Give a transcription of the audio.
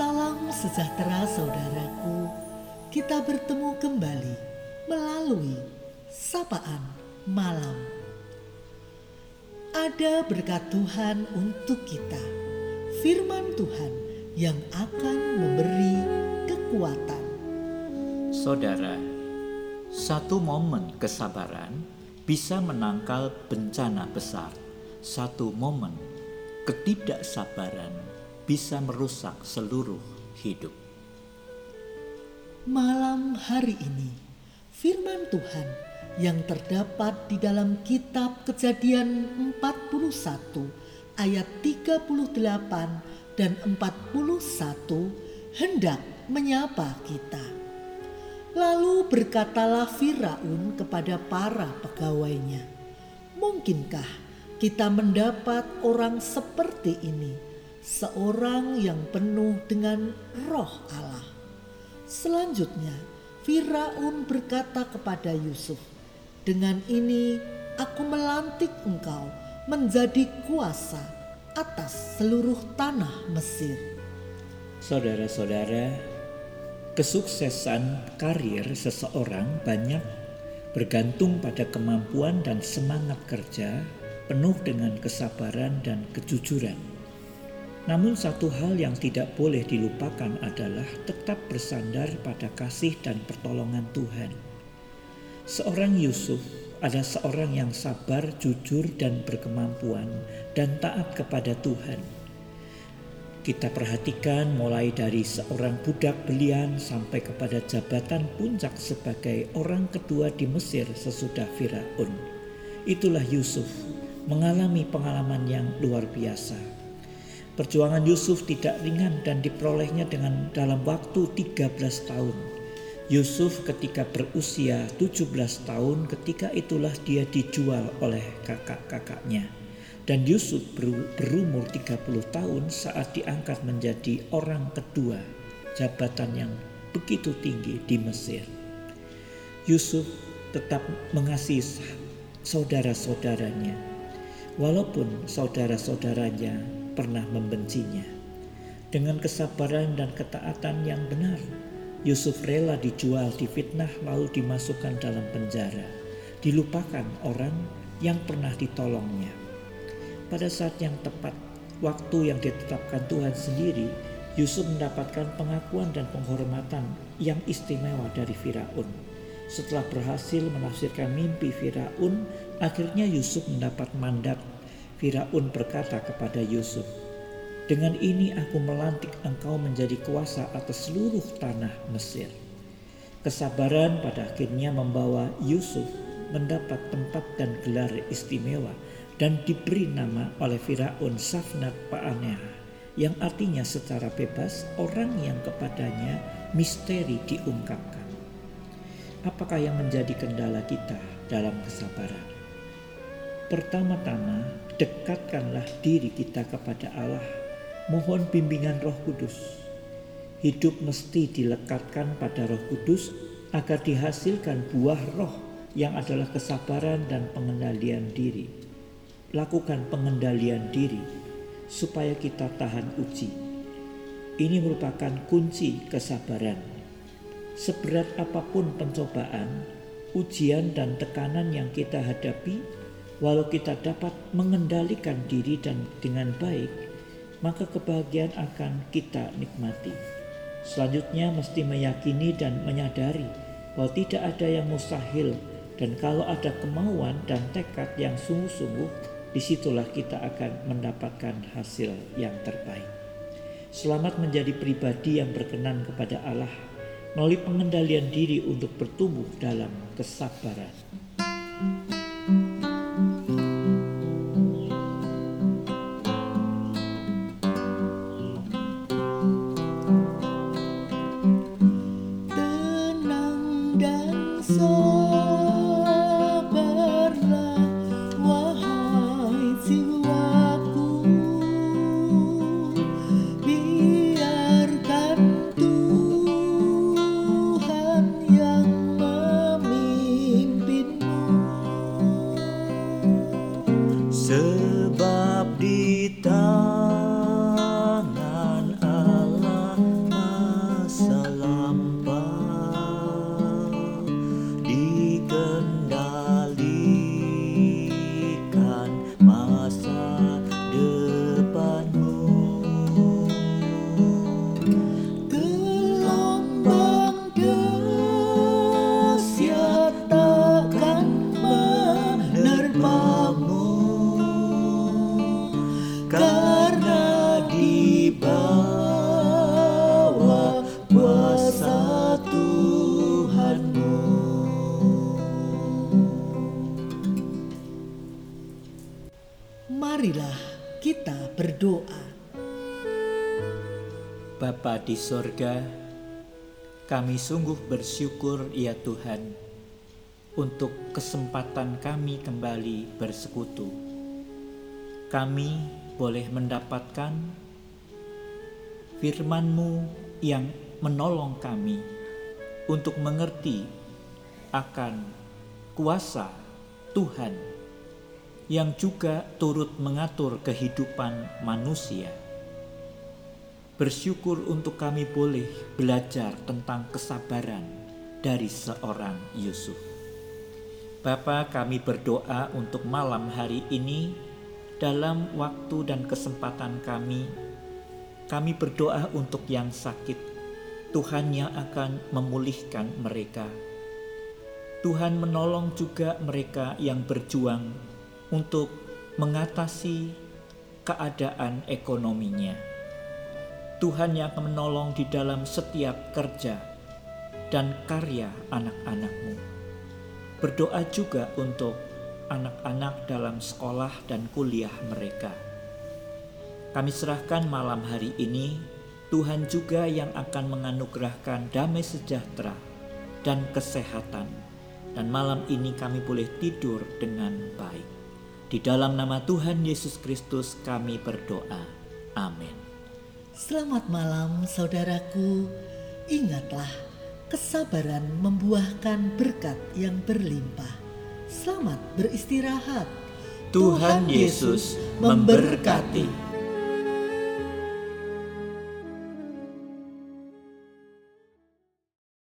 Salam sejahtera saudaraku. Kita bertemu kembali melalui sapaan malam. Ada berkat Tuhan untuk kita. Firman Tuhan yang akan memberi kekuatan. Saudara, satu momen kesabaran bisa menangkal bencana besar. Satu momen ketidaksabaran bisa merusak seluruh hidup. Malam hari ini, firman Tuhan yang terdapat di dalam kitab Kejadian 41 ayat 38 dan 41 hendak menyapa kita. Lalu berkatalah Firaun kepada para pegawainya, "Mungkinkah kita mendapat orang seperti ini, seorang yang penuh dengan roh Allah?" Selanjutnya, Firaun berkata kepada Yusuf, "Dengan ini aku melantik engkau menjadi kuasa atas seluruh tanah Mesir." Saudara-saudara, kesuksesan karir seseorang banyak bergantung pada kemampuan dan semangat kerja penuh dengan kesabaran dan kejujuran. Namun satu hal yang tidak boleh dilupakan adalah tetap bersandar pada kasih dan pertolongan Tuhan. Seorang Yusuf ada seorang yang sabar, jujur, dan berkemampuan, dan taat kepada Tuhan kita perhatikan mulai dari seorang budak belian sampai kepada jabatan puncak sebagai orang kedua di Mesir sesudah Firaun. Itulah Yusuf mengalami pengalaman yang luar biasa. Perjuangan Yusuf tidak ringan dan diperolehnya dengan dalam waktu 13 tahun. Yusuf ketika berusia 17 tahun ketika itulah dia dijual oleh kakak-kakaknya dan Yusuf berumur 30 tahun saat diangkat menjadi orang kedua jabatan yang begitu tinggi di Mesir. Yusuf tetap mengasihi saudara-saudaranya walaupun saudara-saudaranya pernah membencinya. Dengan kesabaran dan ketaatan yang benar, Yusuf rela dijual, difitnah lalu dimasukkan dalam penjara. Dilupakan orang yang pernah ditolongnya pada saat yang tepat, waktu yang ditetapkan Tuhan sendiri, Yusuf mendapatkan pengakuan dan penghormatan yang istimewa dari Firaun. Setelah berhasil menafsirkan mimpi Firaun, akhirnya Yusuf mendapat mandat. Firaun berkata kepada Yusuf, "Dengan ini aku melantik engkau menjadi kuasa atas seluruh tanah Mesir." Kesabaran pada akhirnya membawa Yusuf mendapat tempat dan gelar istimewa dan diberi nama oleh Firaun Safnat Paaneha yang artinya secara bebas orang yang kepadanya misteri diungkapkan. Apakah yang menjadi kendala kita dalam kesabaran? Pertama-tama, dekatkanlah diri kita kepada Allah. Mohon bimbingan Roh Kudus. Hidup mesti dilekatkan pada Roh Kudus agar dihasilkan buah roh yang adalah kesabaran dan pengendalian diri lakukan pengendalian diri supaya kita tahan uji. Ini merupakan kunci kesabaran. Seberat apa pun pencobaan, ujian dan tekanan yang kita hadapi, walau kita dapat mengendalikan diri dan dengan baik, maka kebahagiaan akan kita nikmati. Selanjutnya mesti meyakini dan menyadari bahwa tidak ada yang mustahil dan kalau ada kemauan dan tekad yang sungguh-sungguh di situlah kita akan mendapatkan hasil yang terbaik. Selamat menjadi pribadi yang berkenan kepada Allah melalui pengendalian diri untuk bertumbuh dalam kesabaran. Di bawah kuasa Tuhanmu. Marilah kita berdoa. Bapa di sorga, kami sungguh bersyukur ya Tuhan untuk kesempatan kami kembali bersekutu. Kami boleh mendapatkan firman-Mu yang menolong kami untuk mengerti akan kuasa Tuhan yang juga turut mengatur kehidupan manusia Bersyukur untuk kami boleh belajar tentang kesabaran dari seorang Yusuf. Bapa, kami berdoa untuk malam hari ini dalam waktu dan kesempatan kami. Kami berdoa untuk yang sakit. Tuhan yang akan memulihkan mereka. Tuhan menolong juga mereka yang berjuang untuk mengatasi keadaan ekonominya Tuhan yang akan menolong di dalam setiap kerja dan karya anak-anakmu. Berdoa juga untuk anak-anak dalam sekolah dan kuliah mereka. Kami serahkan malam hari ini, Tuhan juga yang akan menganugerahkan damai sejahtera dan kesehatan. Dan malam ini kami boleh tidur dengan baik. Di dalam nama Tuhan Yesus Kristus kami berdoa. Amin. Selamat malam saudaraku. Ingatlah, kesabaran membuahkan berkat yang berlimpah. Selamat beristirahat. Tuhan Yesus memberkati.